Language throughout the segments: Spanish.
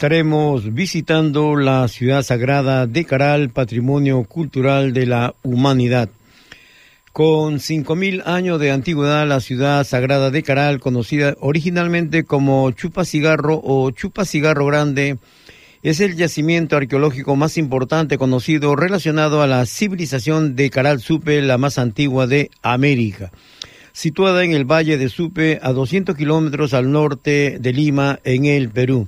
Estaremos visitando la ciudad sagrada de Caral, patrimonio cultural de la humanidad. Con 5.000 años de antigüedad, la ciudad sagrada de Caral, conocida originalmente como Chupa Cigarro o Chupa Cigarro Grande, es el yacimiento arqueológico más importante conocido relacionado a la civilización de Caral Supe, la más antigua de América. Situada en el valle de Supe, a 200 kilómetros al norte de Lima, en el Perú.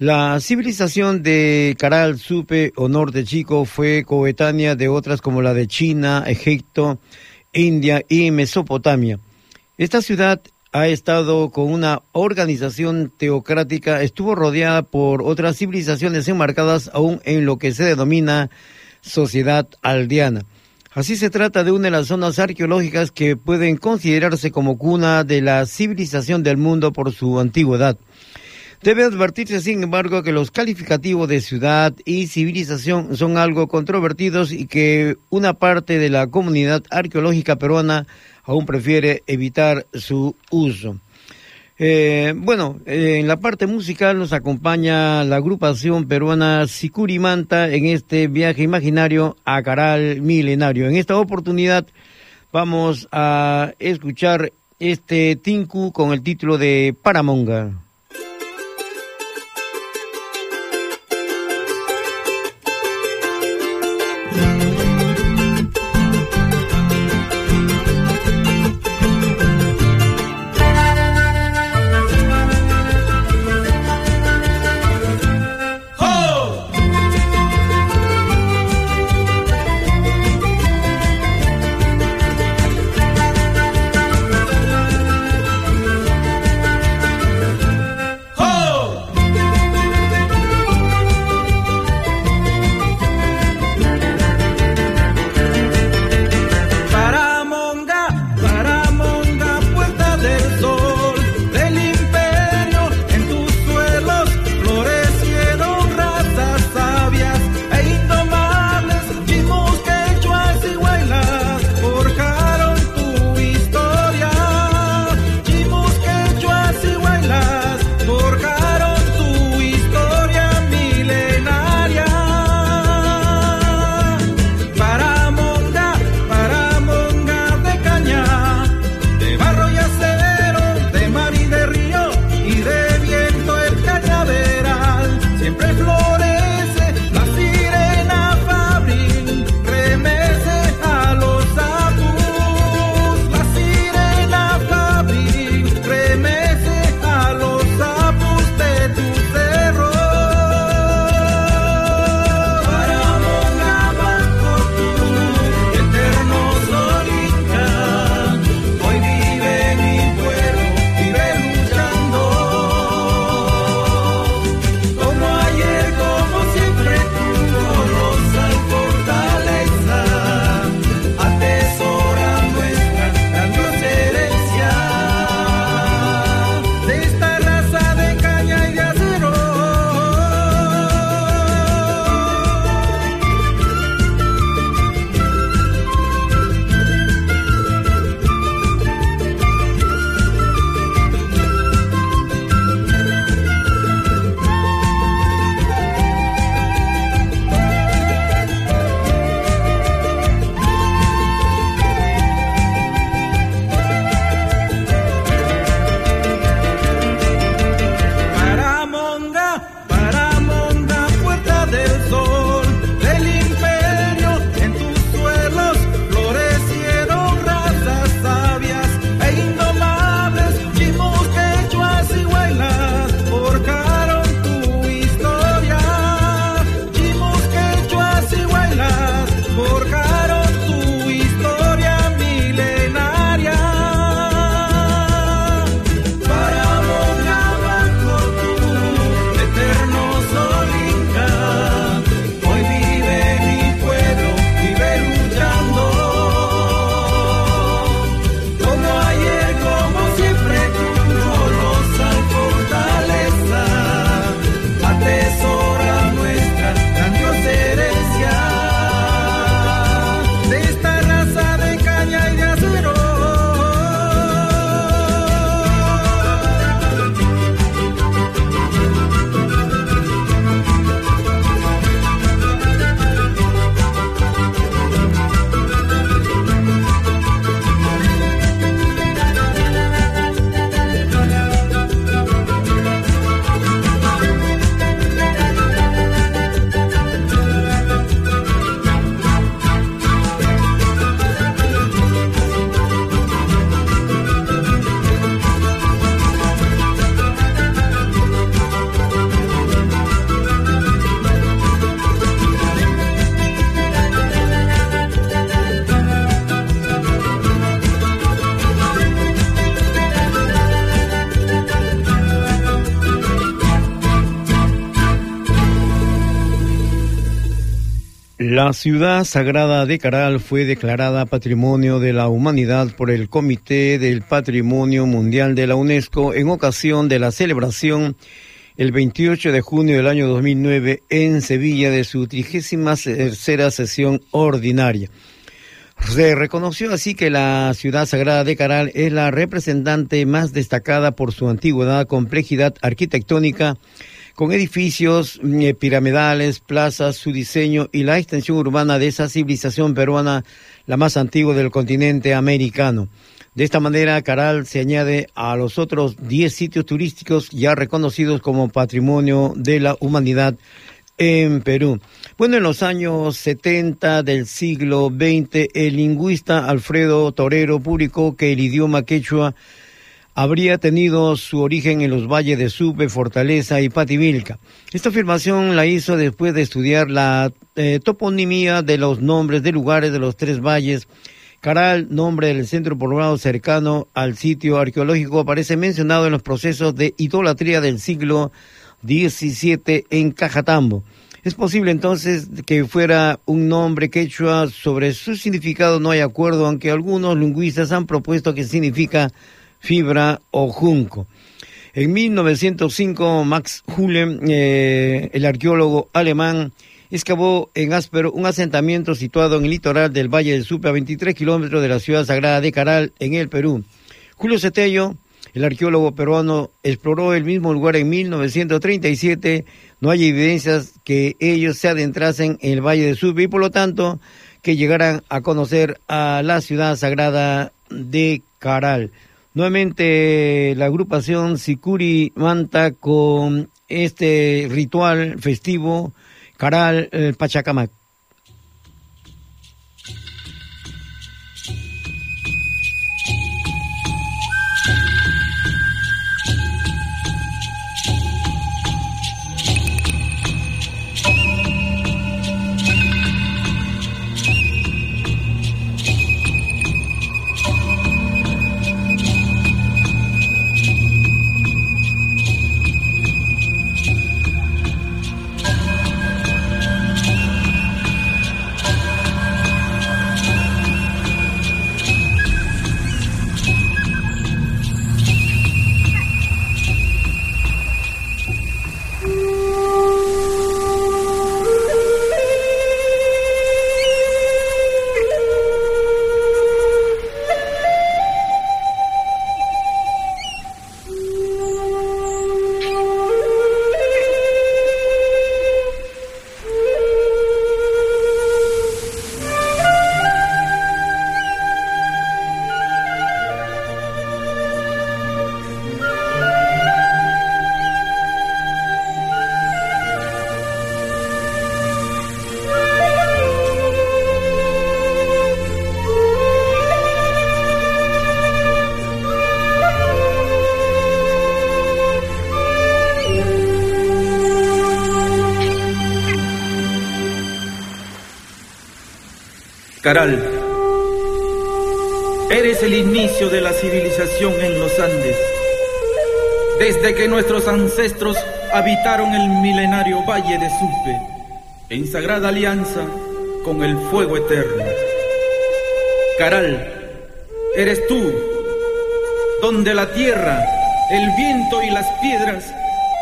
La civilización de Caral, Supe o Norte Chico fue coetánea de otras como la de China, Egipto, India y Mesopotamia. Esta ciudad ha estado con una organización teocrática, estuvo rodeada por otras civilizaciones enmarcadas aún en lo que se denomina sociedad aldeana. Así se trata de una de las zonas arqueológicas que pueden considerarse como cuna de la civilización del mundo por su antigüedad. Debe advertirse, sin embargo, que los calificativos de ciudad y civilización son algo controvertidos y que una parte de la comunidad arqueológica peruana aún prefiere evitar su uso. Eh, bueno, en la parte musical nos acompaña la agrupación peruana Sicurimanta en este viaje imaginario a Caral Milenario. En esta oportunidad vamos a escuchar este Tinku con el título de Paramonga. La ciudad sagrada de Caral fue declarada Patrimonio de la Humanidad por el Comité del Patrimonio Mundial de la UNESCO en ocasión de la celebración el 28 de junio del año 2009 en Sevilla de su trigésima tercera sesión ordinaria. Se reconoció así que la ciudad sagrada de Caral es la representante más destacada por su antigüedad, complejidad arquitectónica, con edificios mm, eh, piramidales, plazas, su diseño y la extensión urbana de esa civilización peruana, la más antigua del continente americano. De esta manera, Caral se añade a los otros 10 sitios turísticos ya reconocidos como patrimonio de la humanidad en Perú. Bueno, en los años 70 del siglo XX, el lingüista Alfredo Torero publicó que el idioma quechua habría tenido su origen en los valles de Supe, Fortaleza y Pativilca. Esta afirmación la hizo después de estudiar la eh, toponimia de los nombres de lugares de los tres valles. Caral, nombre del centro poblado cercano al sitio arqueológico, aparece mencionado en los procesos de idolatría del siglo XVII en Cajatambo. Es posible entonces que fuera un nombre quechua, sobre su significado no hay acuerdo, aunque algunos lingüistas han propuesto que significa fibra o junco. En 1905, Max Hulen, eh, el arqueólogo alemán, excavó en Áspero un asentamiento situado en el litoral del Valle del Supe, a 23 kilómetros de la ciudad sagrada de Caral, en el Perú. Julio Cetello, el arqueólogo peruano, exploró el mismo lugar en 1937. No hay evidencias que ellos se adentrasen en el Valle del Supe y por lo tanto que llegaran a conocer a la ciudad sagrada de Caral. Nuevamente la agrupación Sicuri Manta con este ritual festivo Caral eh, Pachacamac. Eres el inicio de la civilización en los Andes. Desde que nuestros ancestros habitaron el milenario Valle de Supe, en sagrada alianza con el fuego eterno. Caral, eres tú, donde la tierra, el viento y las piedras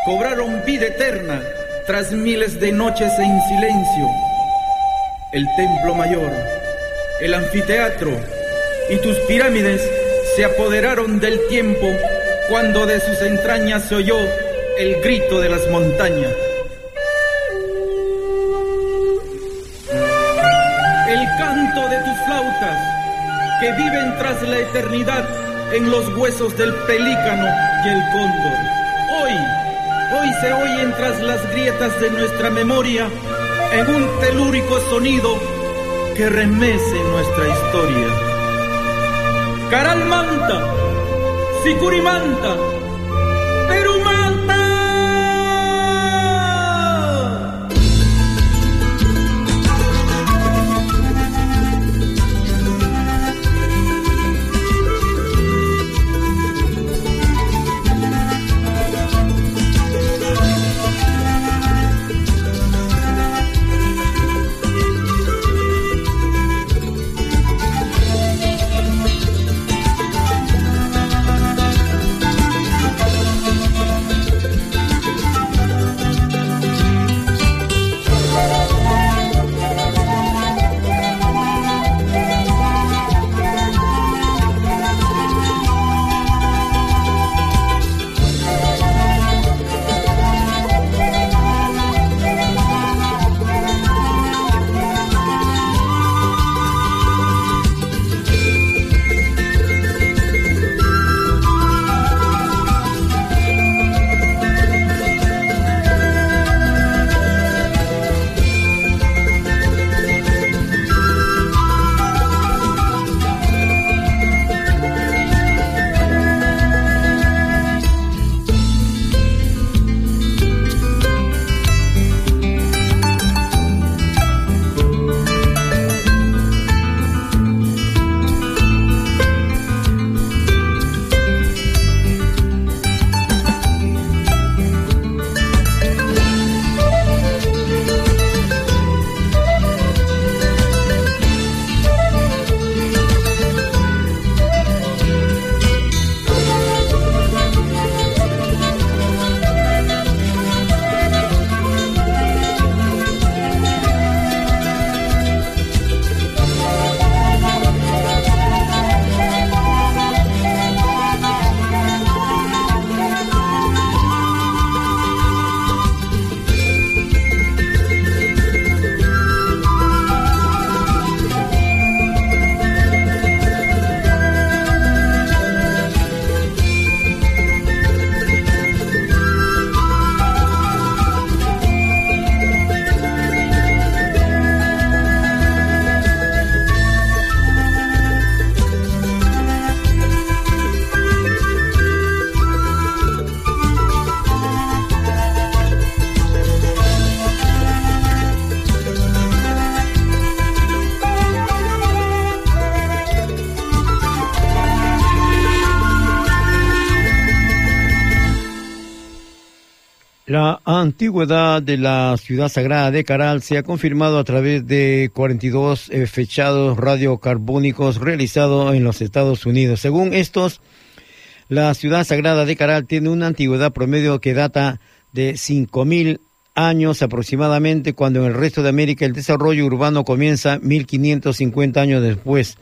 cobraron vida eterna tras miles de noches en silencio. El templo mayor el anfiteatro y tus pirámides se apoderaron del tiempo cuando de sus entrañas se oyó el grito de las montañas. El canto de tus flautas que viven tras la eternidad en los huesos del pelícano y el cóndor. Hoy, hoy se oyen tras las grietas de nuestra memoria en un telúrico sonido que remece nuestra historia. Caral Manta, Sicurimanta, La antigüedad de la ciudad sagrada de Caral se ha confirmado a través de 42 eh, fechados radiocarbónicos realizados en los Estados Unidos. Según estos, la ciudad sagrada de Caral tiene una antigüedad promedio que data de 5.000 años aproximadamente, cuando en el resto de América el desarrollo urbano comienza 1.550 años después.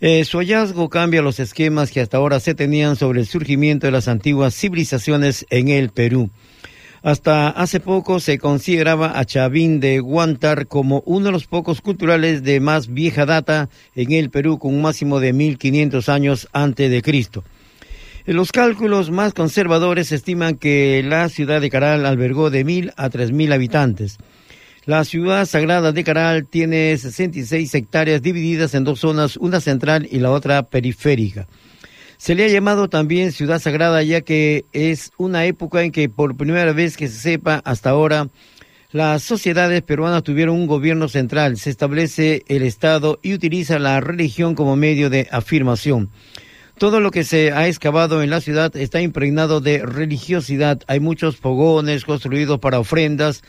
Eh, su hallazgo cambia los esquemas que hasta ahora se tenían sobre el surgimiento de las antiguas civilizaciones en el Perú. Hasta hace poco se consideraba a Chavín de Guantar como uno de los pocos culturales de más vieja data en el Perú, con un máximo de 1500 años antes de Cristo. Los cálculos más conservadores estiman que la ciudad de Caral albergó de mil a tres mil habitantes. La ciudad sagrada de Caral tiene 66 hectáreas divididas en dos zonas, una central y la otra periférica. Se le ha llamado también ciudad sagrada ya que es una época en que por primera vez que se sepa hasta ahora las sociedades peruanas tuvieron un gobierno central, se establece el Estado y utiliza la religión como medio de afirmación. Todo lo que se ha excavado en la ciudad está impregnado de religiosidad. Hay muchos fogones construidos para ofrendas.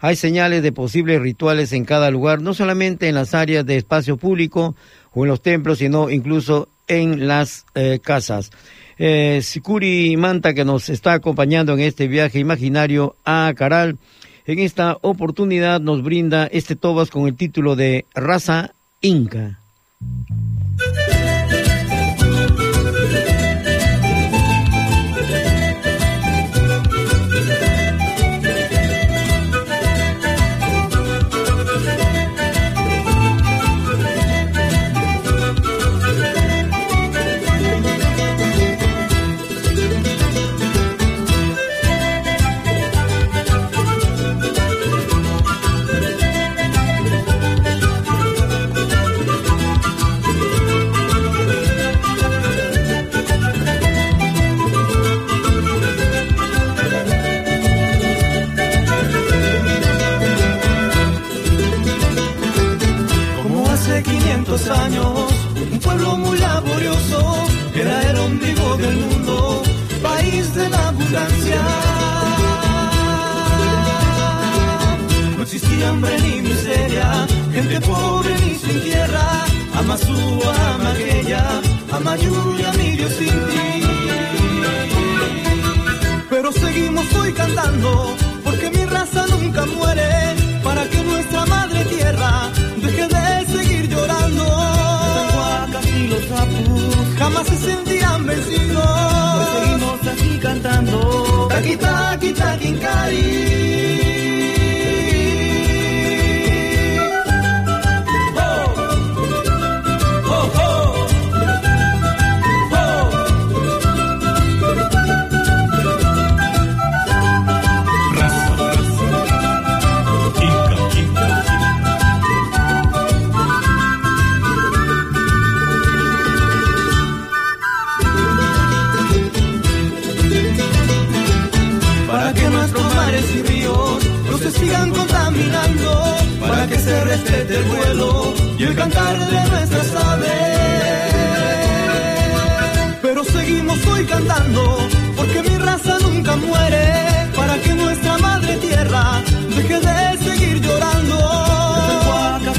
Hay señales de posibles rituales en cada lugar, no solamente en las áreas de espacio público o en los templos, sino incluso en las eh, casas. Eh, Sikuri Manta, que nos está acompañando en este viaje imaginario a Caral, en esta oportunidad nos brinda este tobas con el título de Raza Inca. Gente pobre ni sin tierra, ama su, ama aquella, ama Yuya, mi Dios sin ti. Pero seguimos hoy cantando, porque mi raza nunca muere, para que nuestra madre tierra deje de seguir llorando. Los y los apus jamás se sentían vencidos. Hoy seguimos aquí cantando. Taki, taki, para que se respete el vuelo y el cantar de nuestras aves. Pero seguimos hoy cantando, porque mi raza nunca muere, para que nuestra madre tierra deje de seguir llorando.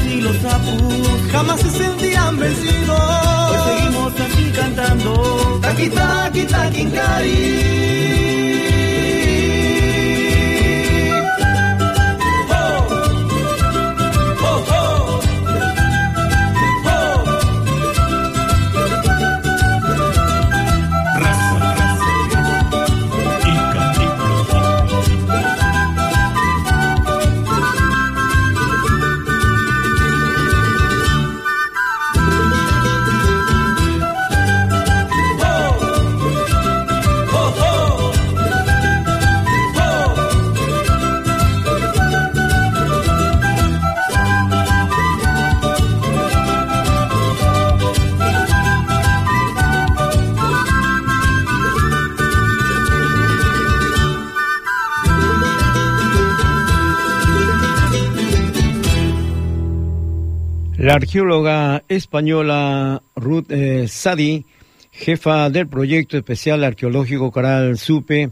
y los apus jamás se sentían vencidos. Hoy seguimos aquí cantando, taqui taqui taqui arqueóloga española Ruth eh, Sadi, jefa del proyecto especial arqueológico Coral Supe,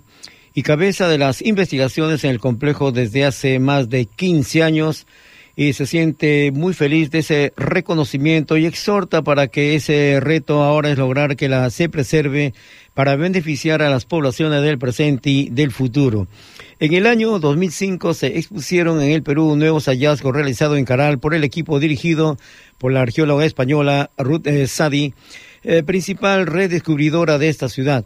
y cabeza de las investigaciones en el complejo desde hace más de 15 años y se siente muy feliz de ese reconocimiento y exhorta para que ese reto ahora es lograr que la se preserve para beneficiar a las poblaciones del presente y del futuro. En el año 2005 se expusieron en el Perú nuevos hallazgos realizados en Caral por el equipo dirigido por la arqueóloga española Ruth eh, Sadi, eh, principal redescubridora de esta ciudad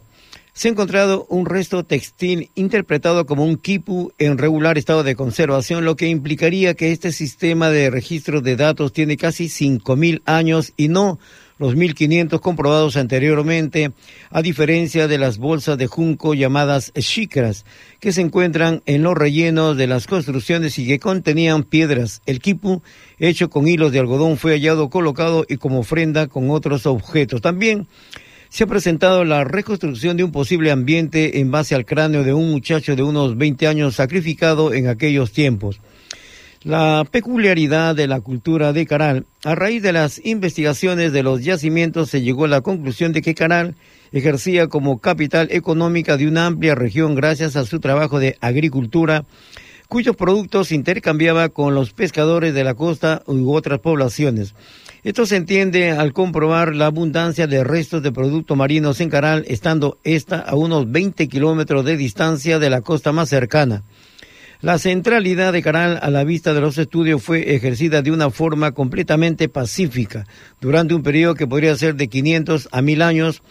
se ha encontrado un resto textil interpretado como un quipu en regular estado de conservación, lo que implicaría que este sistema de registro de datos tiene casi 5.000 años y no los 1.500 comprobados anteriormente, a diferencia de las bolsas de junco llamadas shikras, que se encuentran en los rellenos de las construcciones y que contenían piedras. El quipu, hecho con hilos de algodón, fue hallado colocado y como ofrenda con otros objetos. También se ha presentado la reconstrucción de un posible ambiente en base al cráneo de un muchacho de unos 20 años sacrificado en aquellos tiempos. La peculiaridad de la cultura de Caral, a raíz de las investigaciones de los yacimientos se llegó a la conclusión de que Caral ejercía como capital económica de una amplia región gracias a su trabajo de agricultura, cuyos productos intercambiaba con los pescadores de la costa u otras poblaciones. Esto se entiende al comprobar la abundancia de restos de productos marinos en Caral, estando esta a unos 20 kilómetros de distancia de la costa más cercana. La centralidad de Caral a la vista de los estudios fue ejercida de una forma completamente pacífica durante un periodo que podría ser de 500 a 1000 años,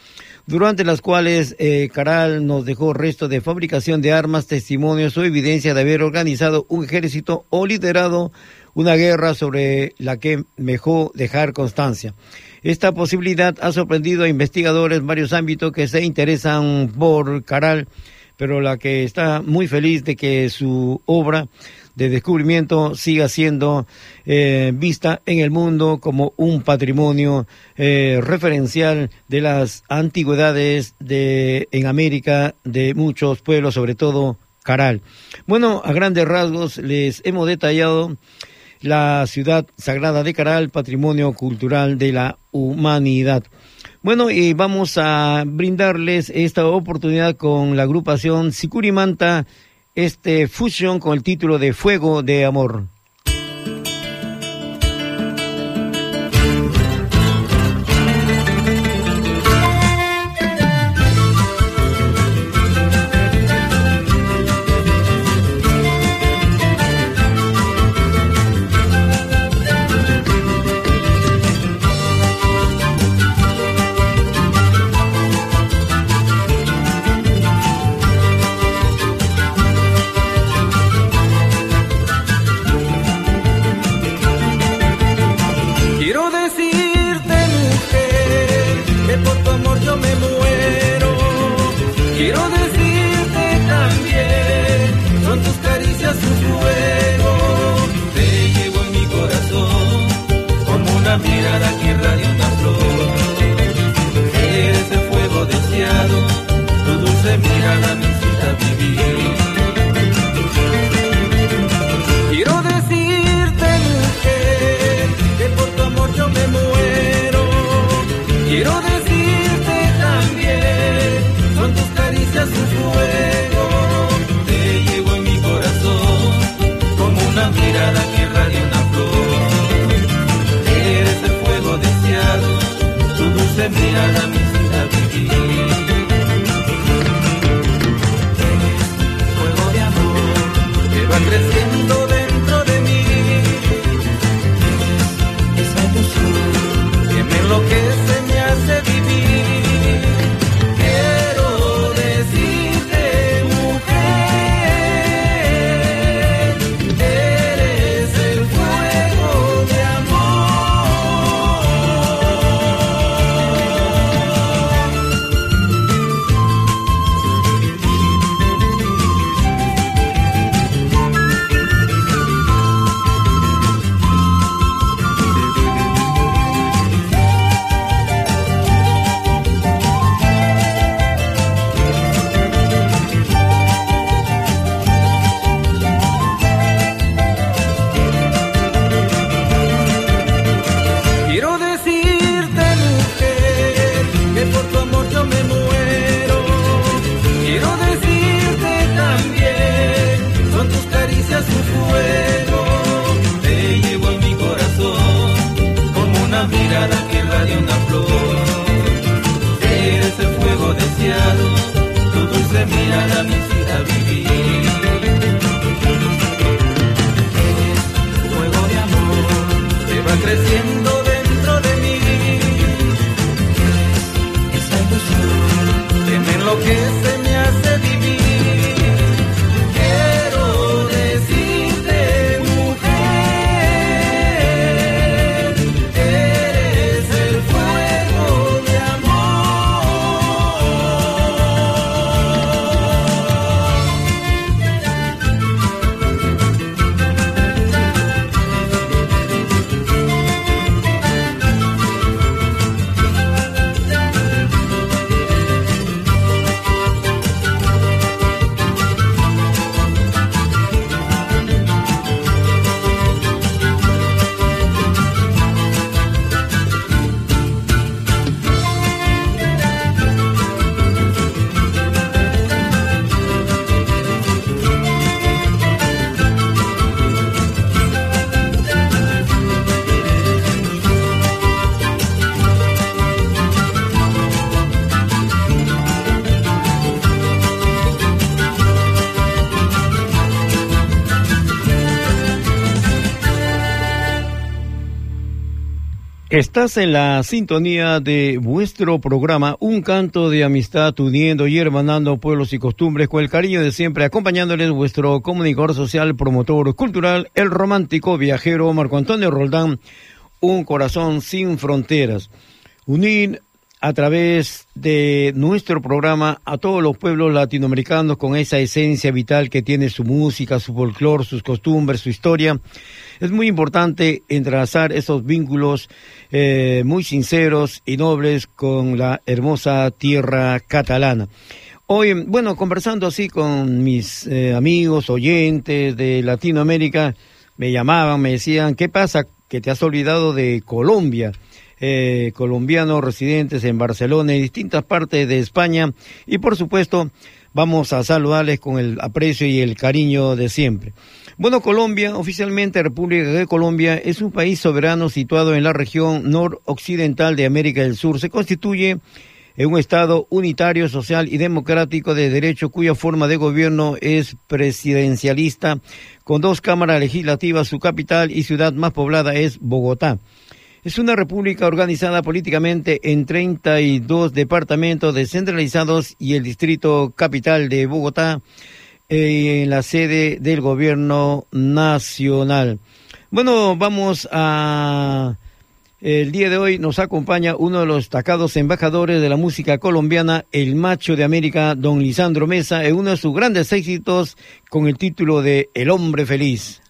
durante las cuales eh, Caral nos dejó restos de fabricación de armas, testimonios o evidencia de haber organizado un ejército o liderado una guerra sobre la que mejor dejar constancia. Esta posibilidad ha sorprendido a investigadores en varios ámbitos que se interesan por Caral, pero la que está muy feliz de que su obra de descubrimiento siga siendo eh, vista en el mundo como un patrimonio eh, referencial de las antigüedades de en América de muchos pueblos, sobre todo Caral. Bueno, a grandes rasgos les hemos detallado la ciudad sagrada de Caral, patrimonio cultural de la humanidad. Bueno, y vamos a brindarles esta oportunidad con la agrupación Sicurimanta, este fusión con el título de Fuego de Amor. de mi Estás en la sintonía de vuestro programa Un canto de amistad uniendo y hermanando pueblos y costumbres con el cariño de siempre, acompañándoles vuestro comunicador social, promotor cultural, el romántico viajero Marco Antonio Roldán, Un corazón sin fronteras. Unir a través de nuestro programa a todos los pueblos latinoamericanos con esa esencia vital que tiene su música, su folclore, sus costumbres, su historia. Es muy importante entrelazar esos vínculos eh, muy sinceros y nobles con la hermosa tierra catalana. Hoy, bueno, conversando así con mis eh, amigos, oyentes de Latinoamérica, me llamaban, me decían, ¿qué pasa? Que te has olvidado de Colombia. Eh, colombianos residentes en Barcelona y distintas partes de España. Y por supuesto, vamos a saludarles con el aprecio y el cariño de siempre. Bueno, Colombia, oficialmente República de Colombia, es un país soberano situado en la región noroccidental de América del Sur. Se constituye en un Estado unitario, social y democrático de derecho cuya forma de gobierno es presidencialista, con dos cámaras legislativas, su capital y ciudad más poblada es Bogotá. Es una república organizada políticamente en 32 departamentos descentralizados y el distrito capital de Bogotá eh, en la sede del gobierno nacional. Bueno, vamos a... El día de hoy nos acompaña uno de los destacados embajadores de la música colombiana, el macho de América, don Lisandro Mesa, en uno de sus grandes éxitos con el título de El hombre feliz.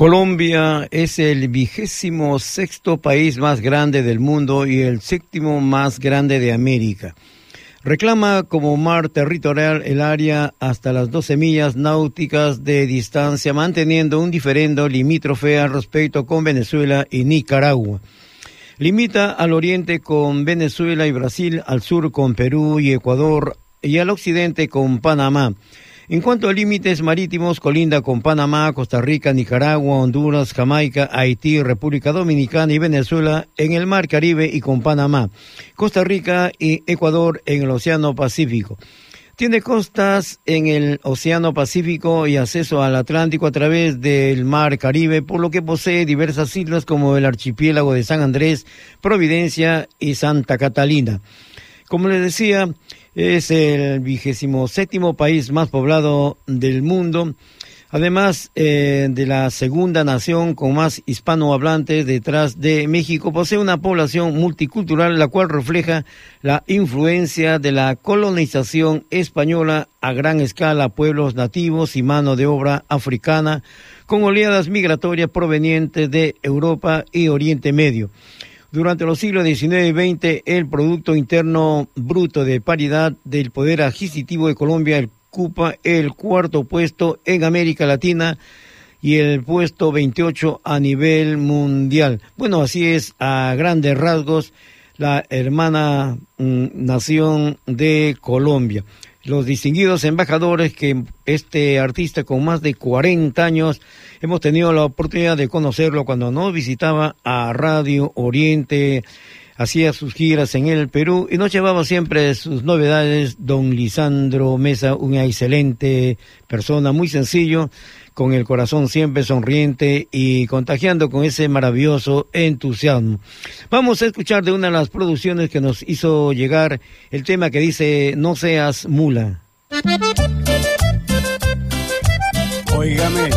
Colombia es el vigésimo sexto país más grande del mundo y el séptimo más grande de América. Reclama como mar territorial el área hasta las 12 millas náuticas de distancia, manteniendo un diferendo limítrofe al respecto con Venezuela y Nicaragua. Limita al oriente con Venezuela y Brasil, al sur con Perú y Ecuador y al occidente con Panamá. En cuanto a límites marítimos, colinda con Panamá, Costa Rica, Nicaragua, Honduras, Jamaica, Haití, República Dominicana y Venezuela en el Mar Caribe y con Panamá, Costa Rica y Ecuador en el Océano Pacífico. Tiene costas en el Océano Pacífico y acceso al Atlántico a través del Mar Caribe, por lo que posee diversas islas como el archipiélago de San Andrés, Providencia y Santa Catalina. Como les decía, es el vigésimo séptimo país más poblado del mundo, además eh, de la segunda nación con más hispanohablantes detrás de México, posee una población multicultural, la cual refleja la influencia de la colonización española a gran escala pueblos nativos y mano de obra africana, con oleadas migratorias provenientes de Europa y Oriente Medio. Durante los siglos XIX y XX, el Producto Interno Bruto de Paridad del Poder Adquisitivo de Colombia ocupa el cuarto puesto en América Latina y el puesto 28 a nivel mundial. Bueno, así es a grandes rasgos la hermana mm, nación de Colombia. Los distinguidos embajadores que este artista con más de 40 años hemos tenido la oportunidad de conocerlo cuando nos visitaba a Radio Oriente, hacía sus giras en el Perú y nos llevaba siempre sus novedades. Don Lisandro Mesa, una excelente persona, muy sencillo, con el corazón siempre sonriente y contagiando con ese maravilloso entusiasmo. Vamos a escuchar de una de las producciones que nos hizo llegar el tema que dice No seas mula. Óigame,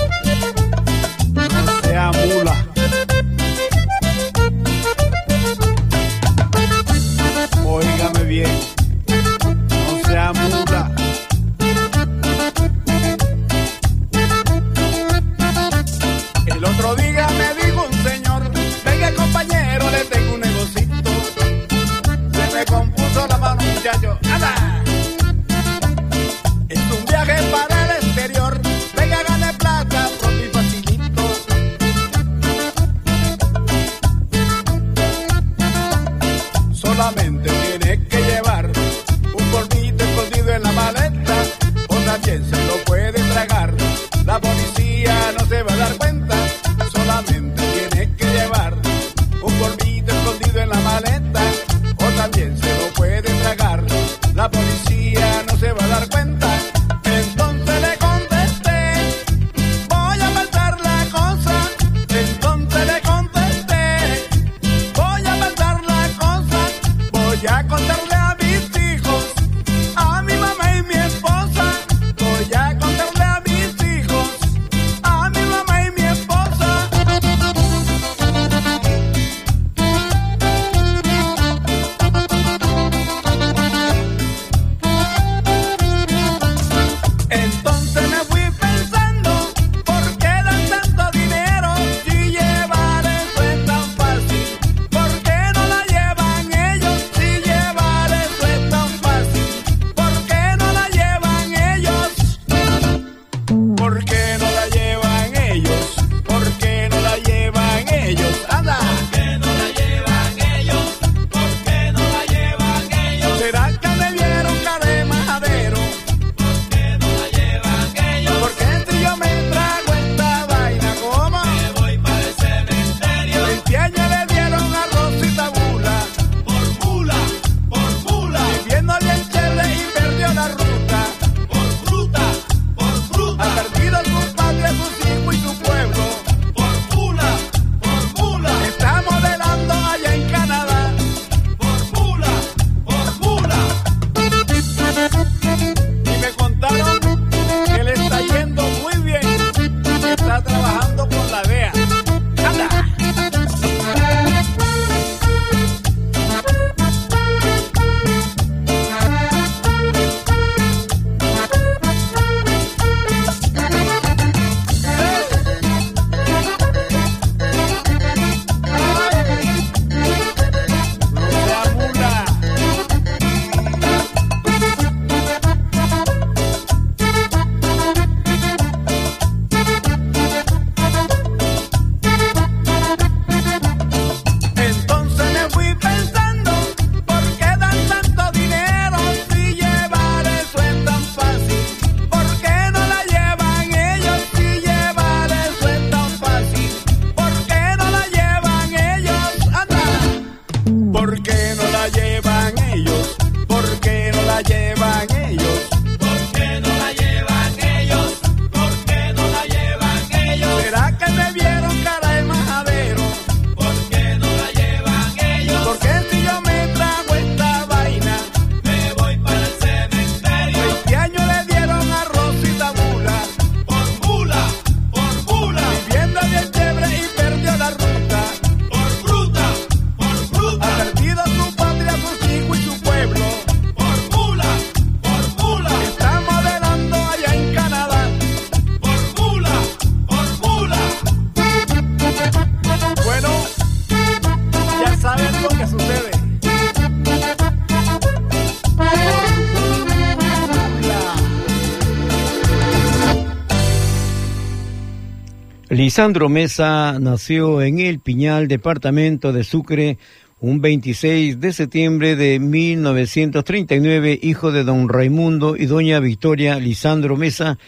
Lisandro Mesa nació en El Piñal, departamento de Sucre, un 26 de septiembre de 1939, hijo de don Raimundo y doña Victoria Lisandro Mesa.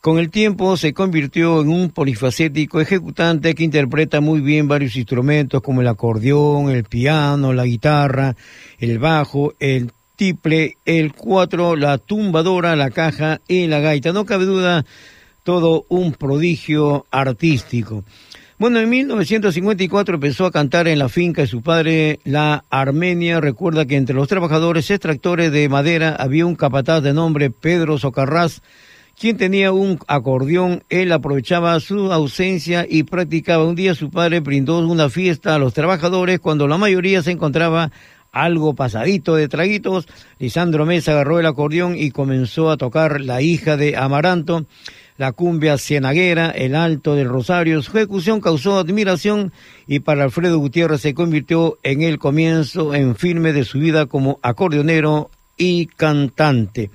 Con el tiempo se convirtió en un polifacético ejecutante que interpreta muy bien varios instrumentos como el acordeón, el piano, la guitarra, el bajo, el tiple, el cuatro, la tumbadora, la caja y la gaita. No cabe duda, todo un prodigio artístico. Bueno, en 1954 empezó a cantar en la finca de su padre, la Armenia. Recuerda que entre los trabajadores extractores de madera había un capataz de nombre Pedro Socarrás, quien tenía un acordeón. Él aprovechaba su ausencia y practicaba. Un día su padre brindó una fiesta a los trabajadores cuando la mayoría se encontraba algo pasadito de traguitos. Lisandro Mesa agarró el acordeón y comenzó a tocar La hija de Amaranto la cumbia cienaguera, el alto del Rosario. Su ejecución causó admiración y para Alfredo Gutiérrez se convirtió en el comienzo en firme de su vida como acordeonero y cantante.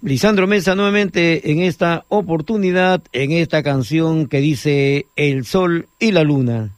Lisandro Mesa nuevamente en esta oportunidad, en esta canción que dice El Sol y la Luna.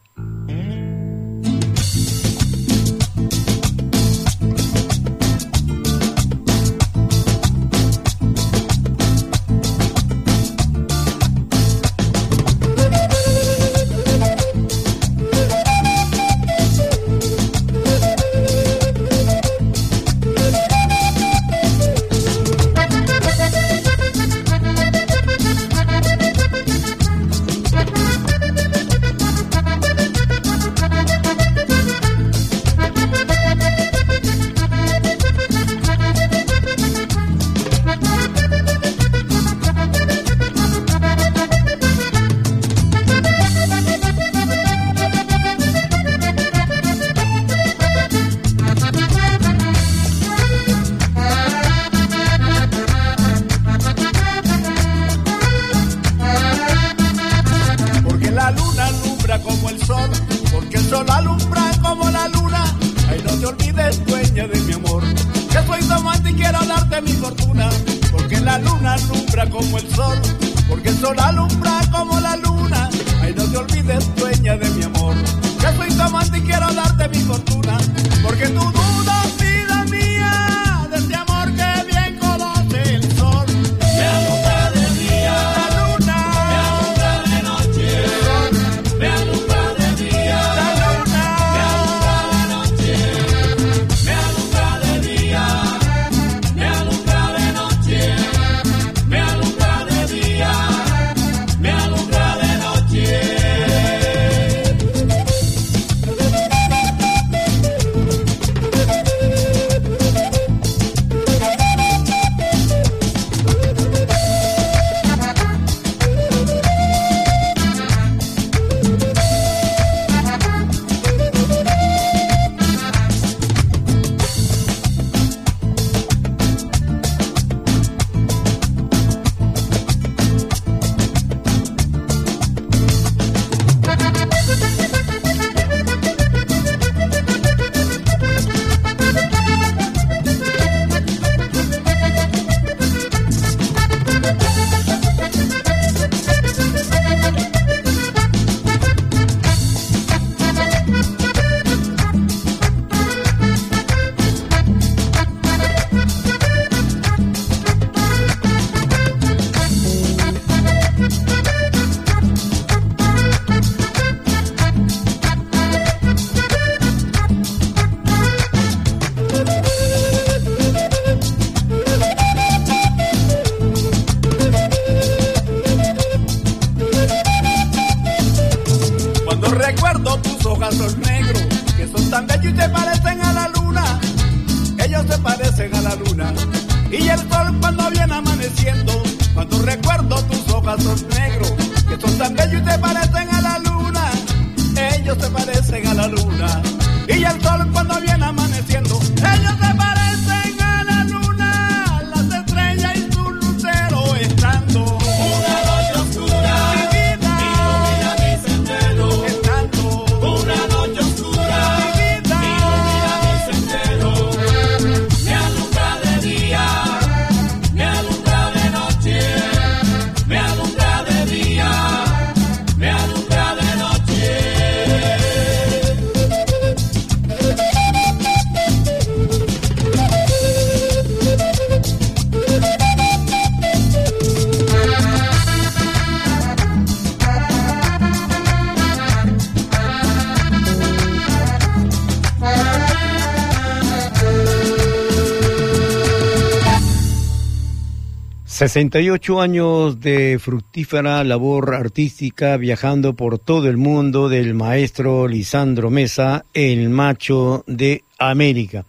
68 años de fructífera labor artística viajando por todo el mundo del maestro Lisandro Mesa, el macho de América.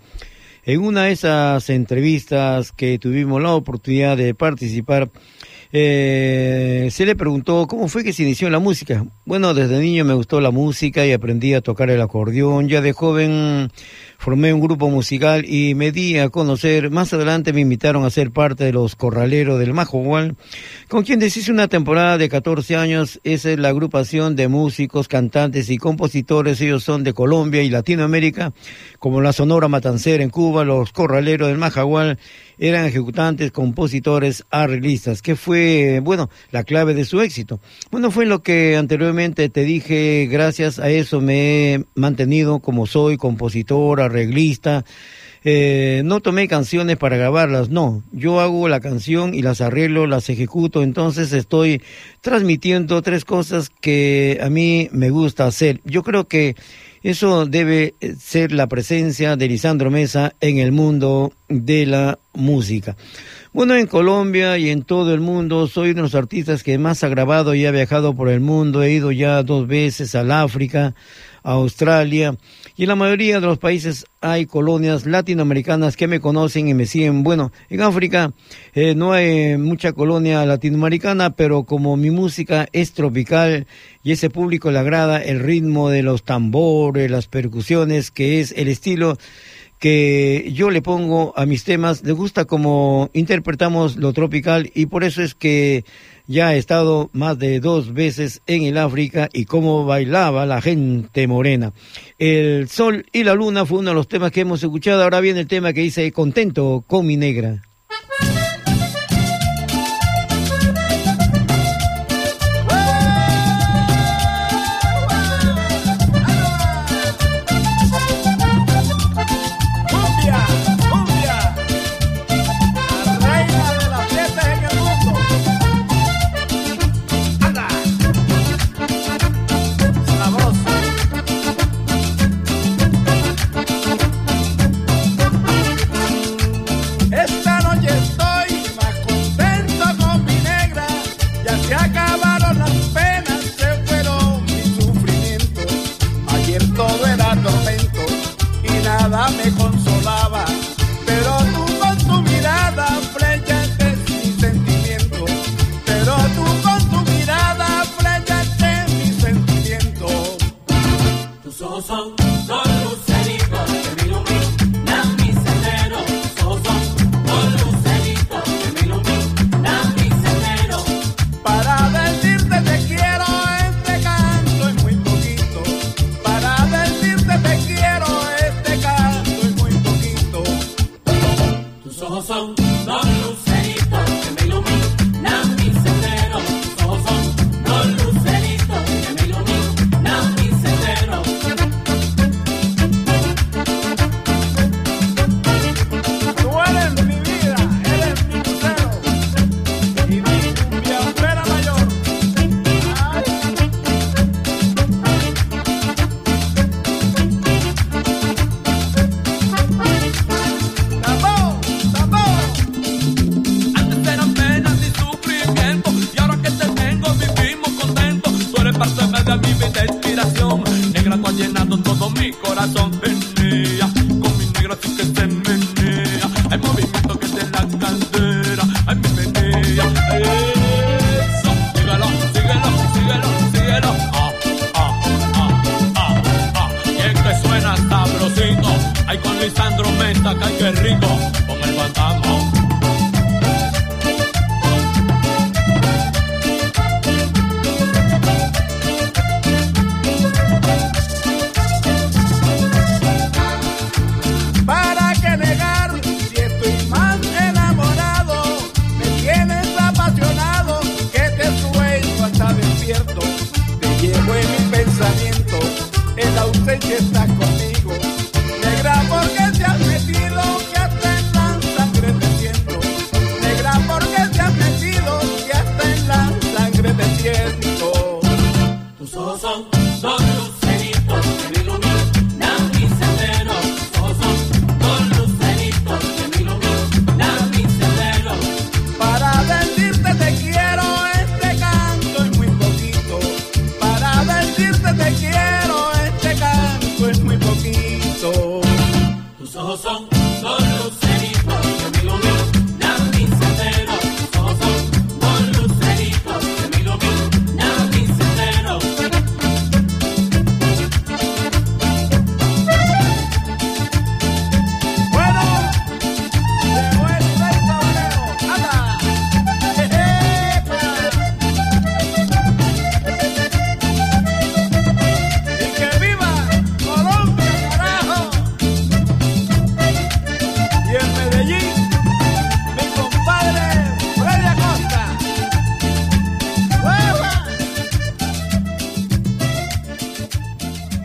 En una de esas entrevistas que tuvimos la oportunidad de participar, eh, se le preguntó cómo fue que se inició la música. Bueno, desde niño me gustó la música y aprendí a tocar el acordeón. Ya de joven formé un grupo musical y me di a conocer. Más adelante me invitaron a ser parte de los Corraleros del Majogual, con quien deshice una temporada de 14 años. Esa es la agrupación de músicos, cantantes y compositores. Ellos son de Colombia y Latinoamérica, como la Sonora Matancera en Cuba, los Corraleros del Majagual eran ejecutantes, compositores, arreglistas, que fue, bueno, la clave de su éxito. Bueno, fue lo que anteriormente te dije, gracias a eso me he mantenido como soy, compositor, arreglista. Eh, no tomé canciones para grabarlas, no, yo hago la canción y las arreglo, las ejecuto, entonces estoy transmitiendo tres cosas que a mí me gusta hacer. Yo creo que eso debe eh, ser la presencia de Lisandro Mesa en el mundo de la música. Bueno, en Colombia y en todo el mundo soy uno de los artistas que más ha grabado y ha viajado por el mundo. He ido ya dos veces al África, a Australia y en la mayoría de los países hay colonias latinoamericanas que me conocen y me siguen. Bueno, en África eh, no hay mucha colonia latinoamericana, pero como mi música es tropical y ese público le agrada el ritmo de los tambores, las percusiones, que es el estilo que yo le pongo a mis temas, le gusta como interpretamos lo tropical y por eso es que ya he estado más de dos veces en el África y cómo bailaba la gente morena. El sol y la luna fue uno de los temas que hemos escuchado, ahora viene el tema que dice contento con mi negra.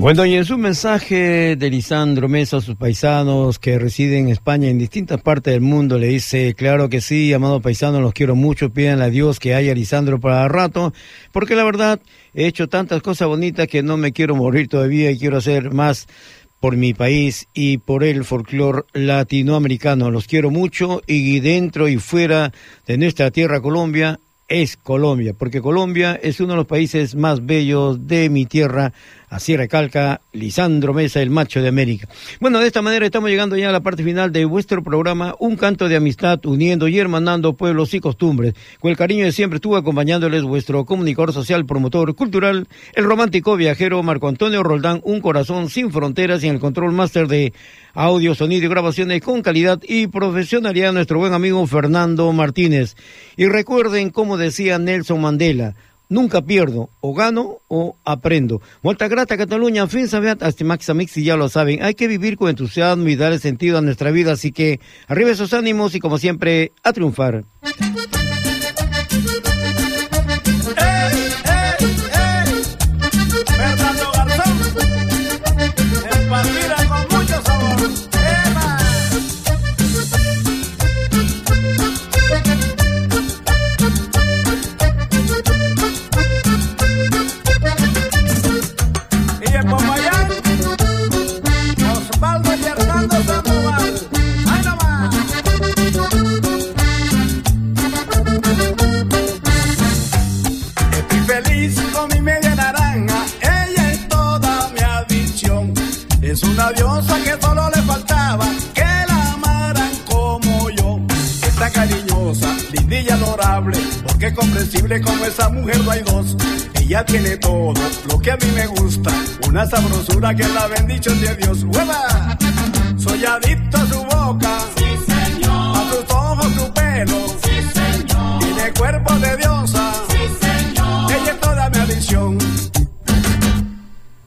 Bueno, y en su mensaje de Lisandro Mesa a sus paisanos que residen en España en distintas partes del mundo, le dice, claro que sí, amados paisanos, los quiero mucho, pídanle a Dios que haya Lisandro para rato, porque la verdad he hecho tantas cosas bonitas que no me quiero morir todavía y quiero hacer más por mi país y por el folclor latinoamericano. Los quiero mucho y dentro y fuera de nuestra tierra Colombia es Colombia, porque Colombia es uno de los países más bellos de mi tierra, así recalca Lisandro Mesa, el macho de América. Bueno, de esta manera estamos llegando ya a la parte final de vuestro programa, Un canto de amistad, uniendo y hermanando pueblos y costumbres. Con el cariño de siempre estuvo acompañándoles vuestro comunicador social, promotor cultural, el romántico viajero Marco Antonio Roldán, un corazón sin fronteras y en el control máster de audio, sonido y grabaciones con calidad y profesionalidad, nuestro buen amigo Fernando Martínez. Y recuerden, como decía Nelson Mandela, nunca pierdo, o gano o aprendo. Molta grata Cataluña, fin sabiat hasta Maxamix y ya lo saben, hay que vivir con entusiasmo y darle sentido a nuestra vida, así que arriba esos ánimos y como siempre, a triunfar. Es comprensible como esa mujer no hay dos. Ella tiene todo lo que a mí me gusta, una sabrosura que es la bendición de Dios. ¡Hueva! Soy adicto a su boca, a sus ojos, su pelo, tiene cuerpo de diosa. Ella es toda mi adicción.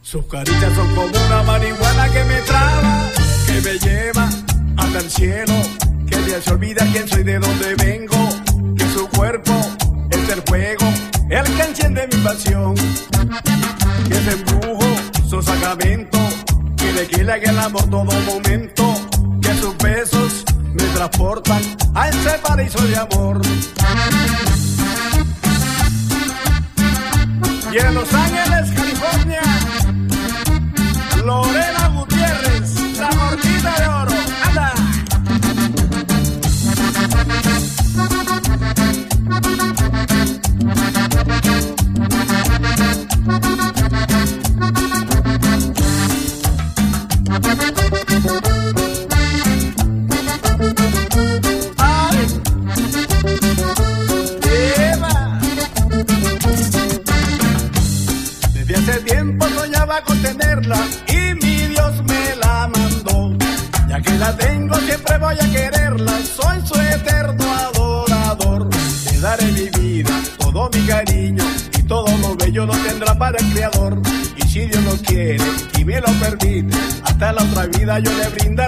Sus caritas son como una marihuana que me traba, que me lleva hasta el cielo, que ya se olvida quién soy, de dónde vengo, que su cuerpo el fuego, el que enciende mi pasión, que es embrujo, su sacramento, que le haga el amor todo momento, que sus besos me transportan a ese paraíso de amor. Y en Los Ángeles, California, Lorena yo le brindaré